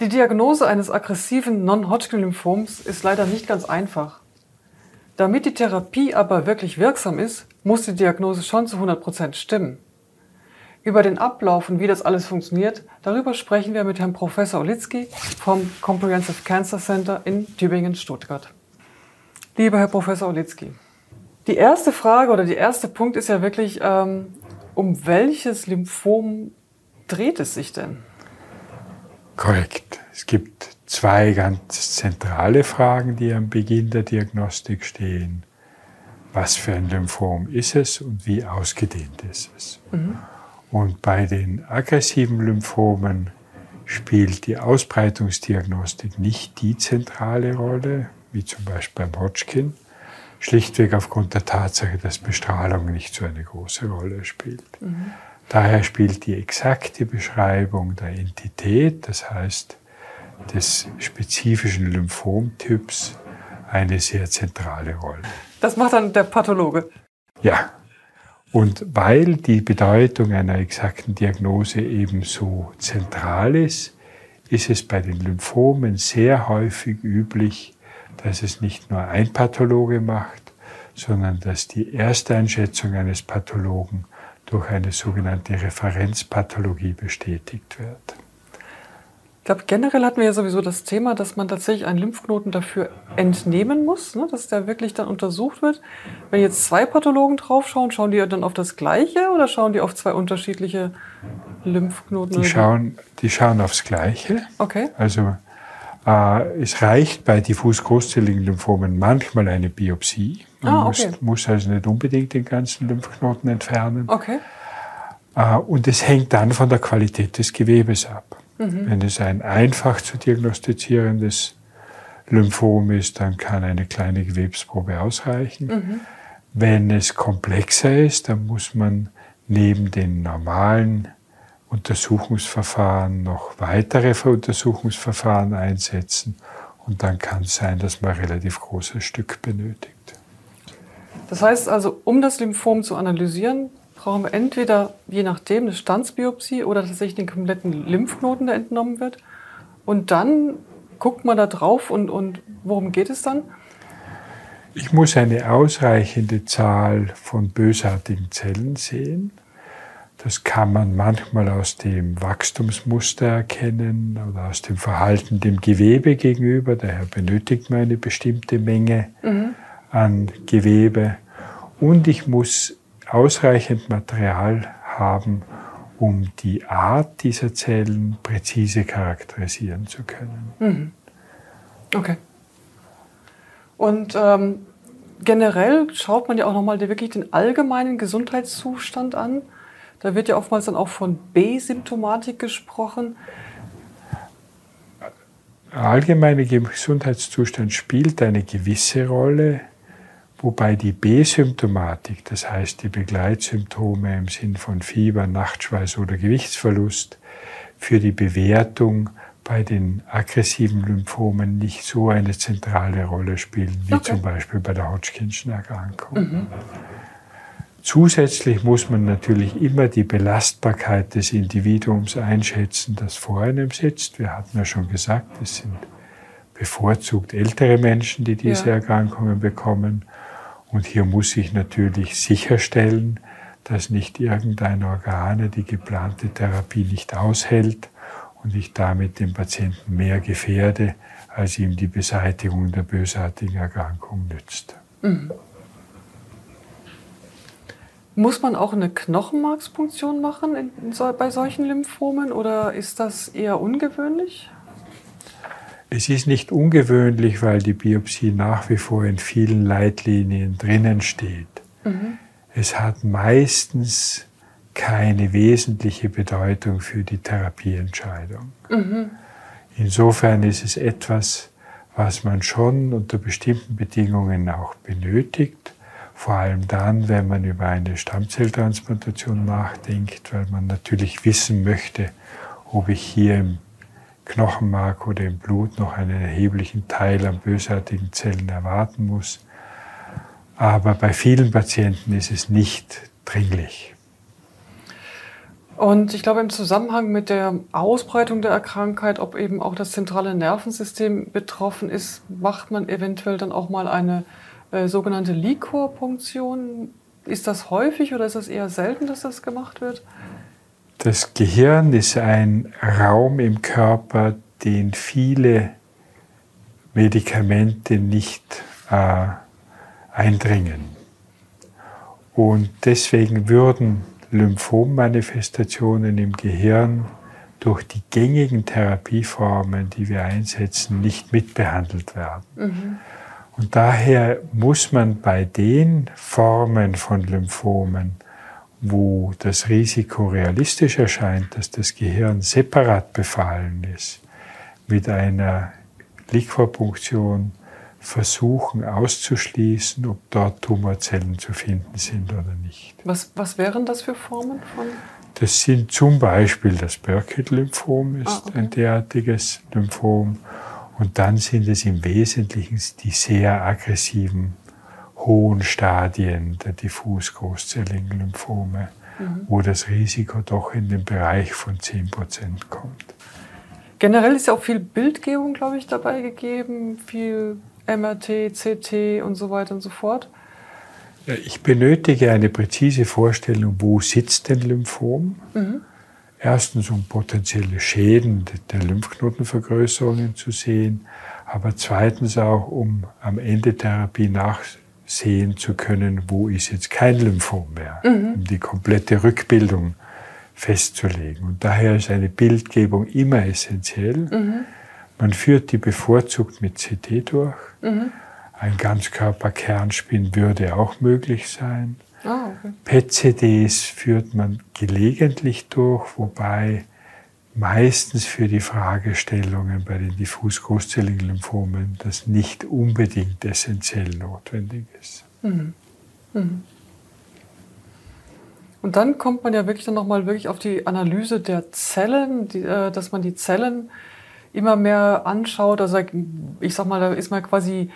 Die Diagnose eines aggressiven Non-Hodgkin-Lymphoms ist leider nicht ganz einfach. Damit die Therapie aber wirklich wirksam ist, muss die Diagnose schon zu 100 Prozent stimmen. Über den Ablauf und wie das alles funktioniert, darüber sprechen wir mit Herrn Professor Olitzky vom Comprehensive Cancer Center in Tübingen-Stuttgart. Lieber Herr Professor Olitzky, die erste Frage oder der erste Punkt ist ja wirklich, ähm, um welches Lymphom dreht es sich denn? Korrekt. Es gibt zwei ganz zentrale Fragen, die am Beginn der Diagnostik stehen. Was für ein Lymphom ist es und wie ausgedehnt ist es? Mhm. Und bei den aggressiven Lymphomen spielt die Ausbreitungsdiagnostik nicht die zentrale Rolle, wie zum Beispiel beim Hodgkin, schlichtweg aufgrund der Tatsache, dass Bestrahlung nicht so eine große Rolle spielt. Mhm. Daher spielt die exakte Beschreibung der Entität, das heißt des spezifischen Lymphomtyps, eine sehr zentrale Rolle. Das macht dann der Pathologe. Ja, und weil die Bedeutung einer exakten Diagnose ebenso zentral ist, ist es bei den Lymphomen sehr häufig üblich, dass es nicht nur ein Pathologe macht, sondern dass die Ersteinschätzung eines Pathologen durch eine sogenannte Referenzpathologie bestätigt wird. Ich glaube, generell hatten wir ja sowieso das Thema, dass man tatsächlich einen Lymphknoten dafür entnehmen muss, ne, dass der wirklich dann untersucht wird. Wenn jetzt zwei Pathologen draufschauen, schauen die dann auf das Gleiche oder schauen die auf zwei unterschiedliche Lymphknoten? Die, schauen, die schauen aufs Gleiche. Okay. Also äh, es reicht bei diffus großzelligen Lymphomen manchmal eine Biopsie. Man ah, okay. muss, muss, also nicht unbedingt den ganzen Lymphknoten entfernen. Okay. Äh, und es hängt dann von der Qualität des Gewebes ab. Mhm. Wenn es ein einfach zu diagnostizierendes Lymphom ist, dann kann eine kleine Gewebsprobe ausreichen. Mhm. Wenn es komplexer ist, dann muss man neben den normalen Untersuchungsverfahren noch weitere Untersuchungsverfahren einsetzen. Und dann kann es sein, dass man ein relativ großes Stück benötigt. Das heißt also, um das Lymphom zu analysieren, brauchen wir entweder je nachdem eine Standsbiopsie oder tatsächlich den kompletten Lymphknoten, der entnommen wird. Und dann guckt man da drauf und, und worum geht es dann? Ich muss eine ausreichende Zahl von bösartigen Zellen sehen. Das kann man manchmal aus dem Wachstumsmuster erkennen oder aus dem Verhalten dem Gewebe gegenüber. Daher benötigt man eine bestimmte Menge mhm. An Gewebe. Und ich muss ausreichend Material haben, um die Art dieser Zellen präzise charakterisieren zu können. Mhm. Okay. Und ähm, generell schaut man ja auch nochmal wirklich den allgemeinen Gesundheitszustand an. Da wird ja oftmals dann auch von B-Symptomatik gesprochen. Allgemeine Gesundheitszustand spielt eine gewisse Rolle wobei die B-Symptomatik, das heißt die Begleitsymptome im Sinn von Fieber, Nachtschweiß oder Gewichtsverlust, für die Bewertung bei den aggressiven Lymphomen nicht so eine zentrale Rolle spielen, wie okay. zum Beispiel bei der Hodgkinschen Erkrankung. Mhm. Zusätzlich muss man natürlich immer die Belastbarkeit des Individuums einschätzen, das vor einem sitzt. Wir hatten ja schon gesagt, es sind bevorzugt ältere Menschen, die diese ja. Erkrankungen bekommen. Und hier muss ich natürlich sicherstellen, dass nicht irgendein Organ die geplante Therapie nicht aushält und ich damit den Patienten mehr gefährde, als ihm die Beseitigung der bösartigen Erkrankung nützt. Mhm. Muss man auch eine Knochenmarkspunktion machen in, in, bei solchen Lymphomen oder ist das eher ungewöhnlich? Es ist nicht ungewöhnlich, weil die Biopsie nach wie vor in vielen Leitlinien drinnen steht. Mhm. Es hat meistens keine wesentliche Bedeutung für die Therapieentscheidung. Mhm. Insofern ist es etwas, was man schon unter bestimmten Bedingungen auch benötigt, vor allem dann, wenn man über eine Stammzelltransplantation nachdenkt, weil man natürlich wissen möchte, ob ich hier im Knochenmark oder im Blut noch einen erheblichen Teil an bösartigen Zellen erwarten muss. Aber bei vielen Patienten ist es nicht dringlich. Und ich glaube, im Zusammenhang mit der Ausbreitung der Krankheit, ob eben auch das zentrale Nervensystem betroffen ist, macht man eventuell dann auch mal eine äh, sogenannte Liquorpunktion. Ist das häufig oder ist das eher selten, dass das gemacht wird? Das Gehirn ist ein Raum im Körper, den viele Medikamente nicht äh, eindringen. Und deswegen würden Lymphommanifestationen im Gehirn durch die gängigen Therapieformen, die wir einsetzen, nicht mitbehandelt werden. Mhm. Und daher muss man bei den Formen von Lymphomen, wo das Risiko realistisch erscheint, dass das Gehirn separat befallen ist, mit einer Liquorpunktion versuchen auszuschließen, ob dort Tumorzellen zu finden sind oder nicht. Was, was wären das für Formen von? Das sind zum Beispiel das Burkitt-Lymphom, ist ah, okay. ein derartiges Lymphom. Und dann sind es im Wesentlichen die sehr aggressiven, hohen Stadien der diffus großzelligen Lymphome, mhm. wo das Risiko doch in den Bereich von 10% kommt. Generell ist ja auch viel Bildgebung, glaube ich, dabei gegeben, viel MRT, CT und so weiter und so fort? Ich benötige eine präzise Vorstellung, wo sitzt denn Lymphom? Mhm. Erstens, um potenzielle Schäden der Lymphknotenvergrößerungen zu sehen, aber zweitens auch, um am Ende Therapie nachsehen zu können, wo ist jetzt kein Lymphom mehr, mhm. um die komplette Rückbildung festzulegen. Und daher ist eine Bildgebung immer essentiell. Mhm. Man führt die bevorzugt mit CT durch. Mhm. Ein Ganzkörperkernspin würde auch möglich sein. Ah, okay. PET-CDs führt man gelegentlich durch, wobei meistens für die Fragestellungen bei den diffus großzelligen Lymphomen das nicht unbedingt essentiell notwendig ist. Mhm. Mhm. Und dann kommt man ja wirklich dann nochmal wirklich auf die Analyse der Zellen, die, äh, dass man die Zellen immer mehr anschaut. Also ich sag mal, da ist man quasi,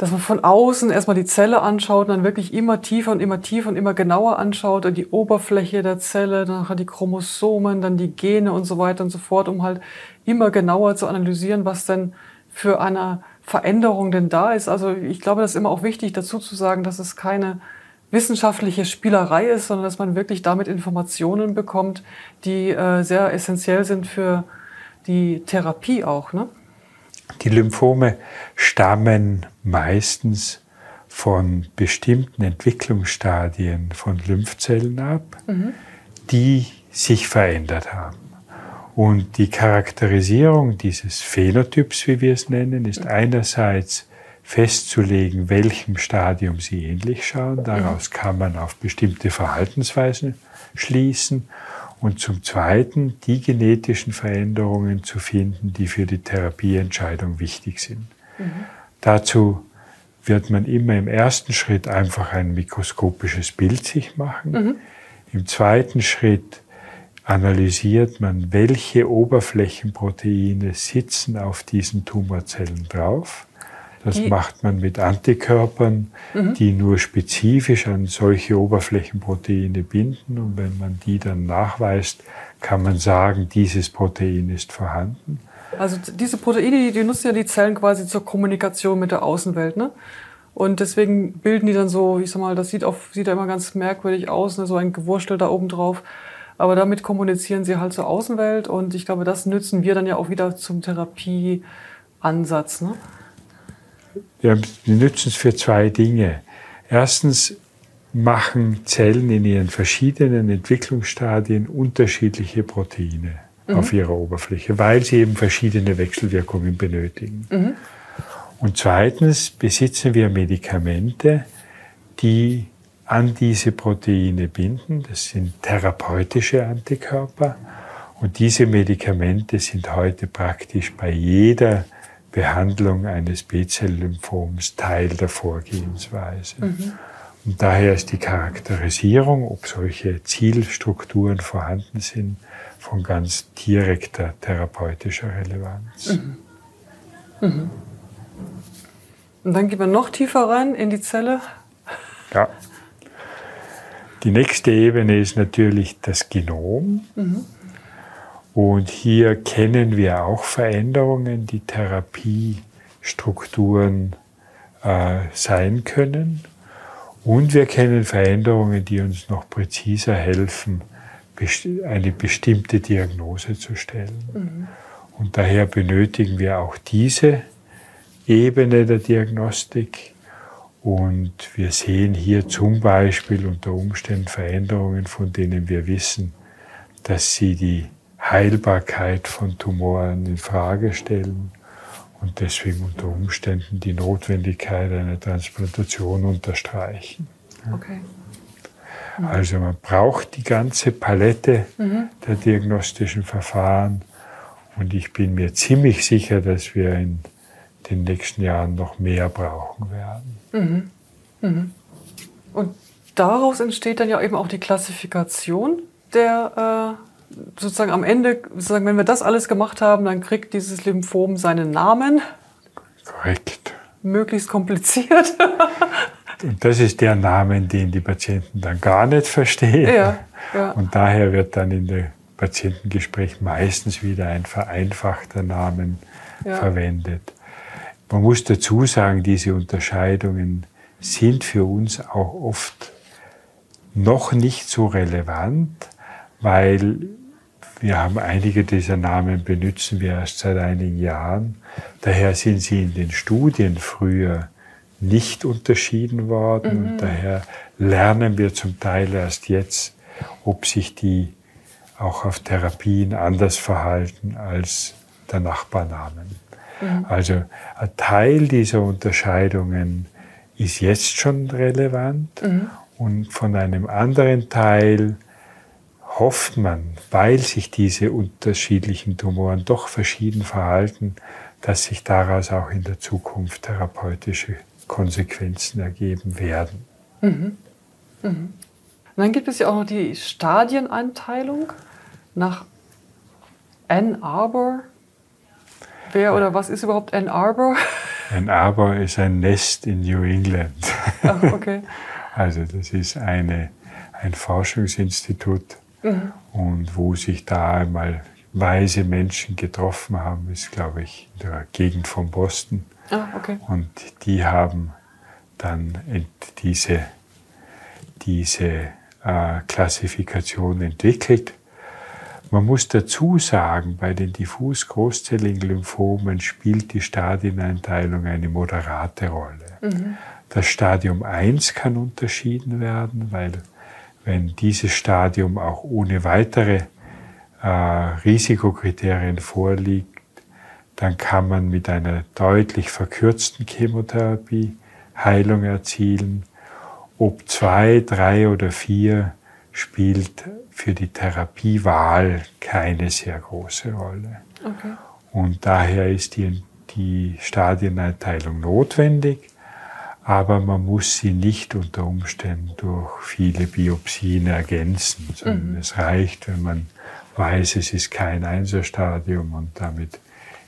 dass man von außen erstmal die Zelle anschaut und dann wirklich immer tiefer und immer tiefer und immer genauer anschaut und die Oberfläche der Zelle, dann die Chromosomen, dann die Gene und so weiter und so fort, um halt immer genauer zu analysieren, was denn für eine Veränderung denn da ist. Also ich glaube, das ist immer auch wichtig dazu zu sagen, dass es keine wissenschaftliche Spielerei ist, sondern dass man wirklich damit Informationen bekommt, die äh, sehr essentiell sind für die Therapie auch, ne? Die Lymphome stammen meistens von bestimmten Entwicklungsstadien von Lymphzellen ab, mhm. die sich verändert haben. Und die Charakterisierung dieses Phänotyps, wie wir es nennen, ist einerseits festzulegen, welchem Stadium sie ähnlich schauen. Daraus kann man auf bestimmte Verhaltensweisen schließen und zum Zweiten die genetischen Veränderungen zu finden, die für die Therapieentscheidung wichtig sind. Mhm. Dazu wird man immer im ersten Schritt einfach ein mikroskopisches Bild sich machen. Mhm. Im zweiten Schritt analysiert man, welche Oberflächenproteine sitzen auf diesen Tumorzellen drauf. Das die, macht man mit Antikörpern, mhm. die nur spezifisch an solche Oberflächenproteine binden. Und wenn man die dann nachweist, kann man sagen, dieses Protein ist vorhanden. Also diese Proteine, die, die nutzen ja die Zellen quasi zur Kommunikation mit der Außenwelt, ne? Und deswegen bilden die dann so, ich sag mal, das sieht, auf, sieht ja immer ganz merkwürdig aus, ne? so ein Gewurstel da oben drauf. Aber damit kommunizieren sie halt zur Außenwelt und ich glaube, das nützen wir dann ja auch wieder zum Therapieansatz. Ne? Wir nützen es für zwei Dinge. Erstens machen Zellen in ihren verschiedenen Entwicklungsstadien unterschiedliche Proteine mhm. auf ihrer Oberfläche, weil sie eben verschiedene Wechselwirkungen benötigen. Mhm. Und zweitens besitzen wir Medikamente, die an diese Proteine binden. Das sind therapeutische Antikörper. Und diese Medikamente sind heute praktisch bei jeder Behandlung eines B-Zell-Lymphoms Teil der Vorgehensweise. Mhm. Und daher ist die Charakterisierung, ob solche Zielstrukturen vorhanden sind, von ganz direkter therapeutischer Relevanz. Mhm. Mhm. Und dann gehen wir noch tiefer rein in die Zelle. Ja. Die nächste Ebene ist natürlich das Genom. Und hier kennen wir auch Veränderungen, die Therapiestrukturen äh, sein können. Und wir kennen Veränderungen, die uns noch präziser helfen, eine bestimmte Diagnose zu stellen. Mhm. Und daher benötigen wir auch diese Ebene der Diagnostik. Und wir sehen hier zum Beispiel unter Umständen Veränderungen, von denen wir wissen, dass sie die Heilbarkeit von Tumoren in Frage stellen und deswegen unter Umständen die Notwendigkeit einer Transplantation unterstreichen. Okay. Also man braucht die ganze Palette mhm. der diagnostischen Verfahren und ich bin mir ziemlich sicher, dass wir in den nächsten Jahren noch mehr brauchen werden. Mhm. Mhm. Und daraus entsteht dann ja eben auch die Klassifikation der äh sozusagen am Ende, sozusagen, wenn wir das alles gemacht haben, dann kriegt dieses Lymphom seinen Namen. Korrekt. Möglichst kompliziert. Und das ist der Name, den die Patienten dann gar nicht verstehen. Ja, ja. Und daher wird dann in der Patientengespräch meistens wieder ein vereinfachter Namen ja. verwendet. Man muss dazu sagen, diese Unterscheidungen sind für uns auch oft noch nicht so relevant, weil wir haben einige dieser Namen benutzen wir erst seit einigen Jahren. Daher sind sie in den Studien früher nicht unterschieden worden mhm. und daher lernen wir zum Teil erst jetzt, ob sich die auch auf Therapien anders verhalten als der Nachbarnamen. Mhm. Also ein Teil dieser Unterscheidungen ist jetzt schon relevant mhm. und von einem anderen Teil hofft man, weil sich diese unterschiedlichen Tumoren doch verschieden verhalten, dass sich daraus auch in der Zukunft therapeutische Konsequenzen ergeben werden. Mhm. Mhm. dann gibt es ja auch noch die Stadieneinteilung nach Ann Arbor. Wer oder was ist überhaupt Ann Arbor? Ann Arbor ist ein Nest in New England. Ach, okay. Also das ist eine, ein Forschungsinstitut Mhm. Und wo sich da einmal weise Menschen getroffen haben, ist, glaube ich, in der Gegend von Boston. Ah, okay. Und die haben dann diese, diese äh, Klassifikation entwickelt. Man muss dazu sagen, bei den diffus großzelligen Lymphomen spielt die Stadieneinteilung eine moderate Rolle. Mhm. Das Stadium 1 kann unterschieden werden, weil wenn dieses Stadium auch ohne weitere äh, Risikokriterien vorliegt, dann kann man mit einer deutlich verkürzten Chemotherapie Heilung erzielen. Ob zwei, drei oder vier spielt für die Therapiewahl keine sehr große Rolle. Okay. Und daher ist die, die Stadieneinteilung notwendig aber man muss sie nicht unter Umständen durch viele Biopsien ergänzen, sondern mhm. es reicht, wenn man weiß, es ist kein Einserstadium und damit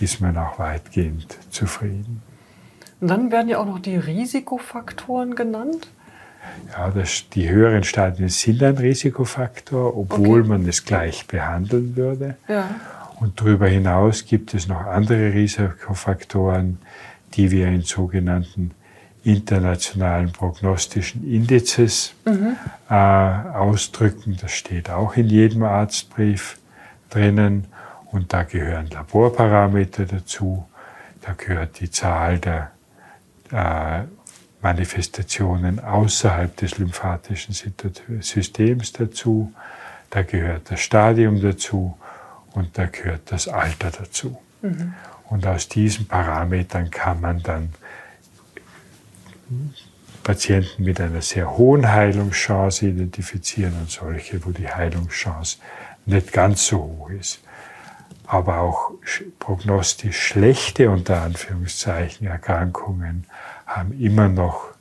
ist man auch weitgehend zufrieden. Und dann werden ja auch noch die Risikofaktoren genannt. Ja, das, die höheren Stadien sind ein Risikofaktor, obwohl okay. man es gleich behandeln würde. Ja. Und darüber hinaus gibt es noch andere Risikofaktoren, die wir in sogenannten internationalen prognostischen Indizes mhm. äh, ausdrücken. Das steht auch in jedem Arztbrief drinnen. Und da gehören Laborparameter dazu. Da gehört die Zahl der äh, Manifestationen außerhalb des lymphatischen Systems dazu. Da gehört das Stadium dazu und da gehört das Alter dazu. Mhm. Und aus diesen Parametern kann man dann Patienten mit einer sehr hohen Heilungschance identifizieren und solche, wo die Heilungschance nicht ganz so hoch ist. Aber auch prognostisch schlechte, unter Anführungszeichen, Erkrankungen haben immer noch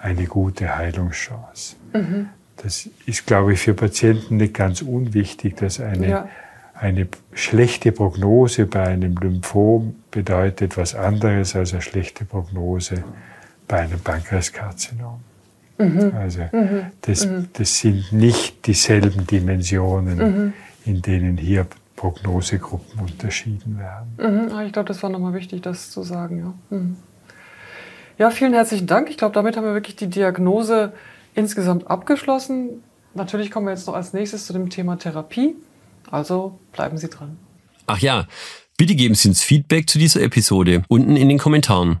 eine gute Heilungschance. Mhm. Das ist, glaube ich, für Patienten nicht ganz unwichtig, dass eine, ja. eine schlechte Prognose bei einem Lymphom bedeutet was anderes als eine schlechte Prognose bei einem Pankreaskarzinom. Mhm. Also mhm. Das, mhm. das sind nicht dieselben Dimensionen, mhm. in denen hier Prognosegruppen unterschieden werden. Mhm. Ah, ich glaube, das war nochmal wichtig, das zu sagen. Ja. Mhm. ja, vielen herzlichen Dank. Ich glaube, damit haben wir wirklich die Diagnose insgesamt abgeschlossen. Natürlich kommen wir jetzt noch als nächstes zu dem Thema Therapie. Also bleiben Sie dran. Ach ja, bitte geben Sie uns Feedback zu dieser Episode unten in den Kommentaren.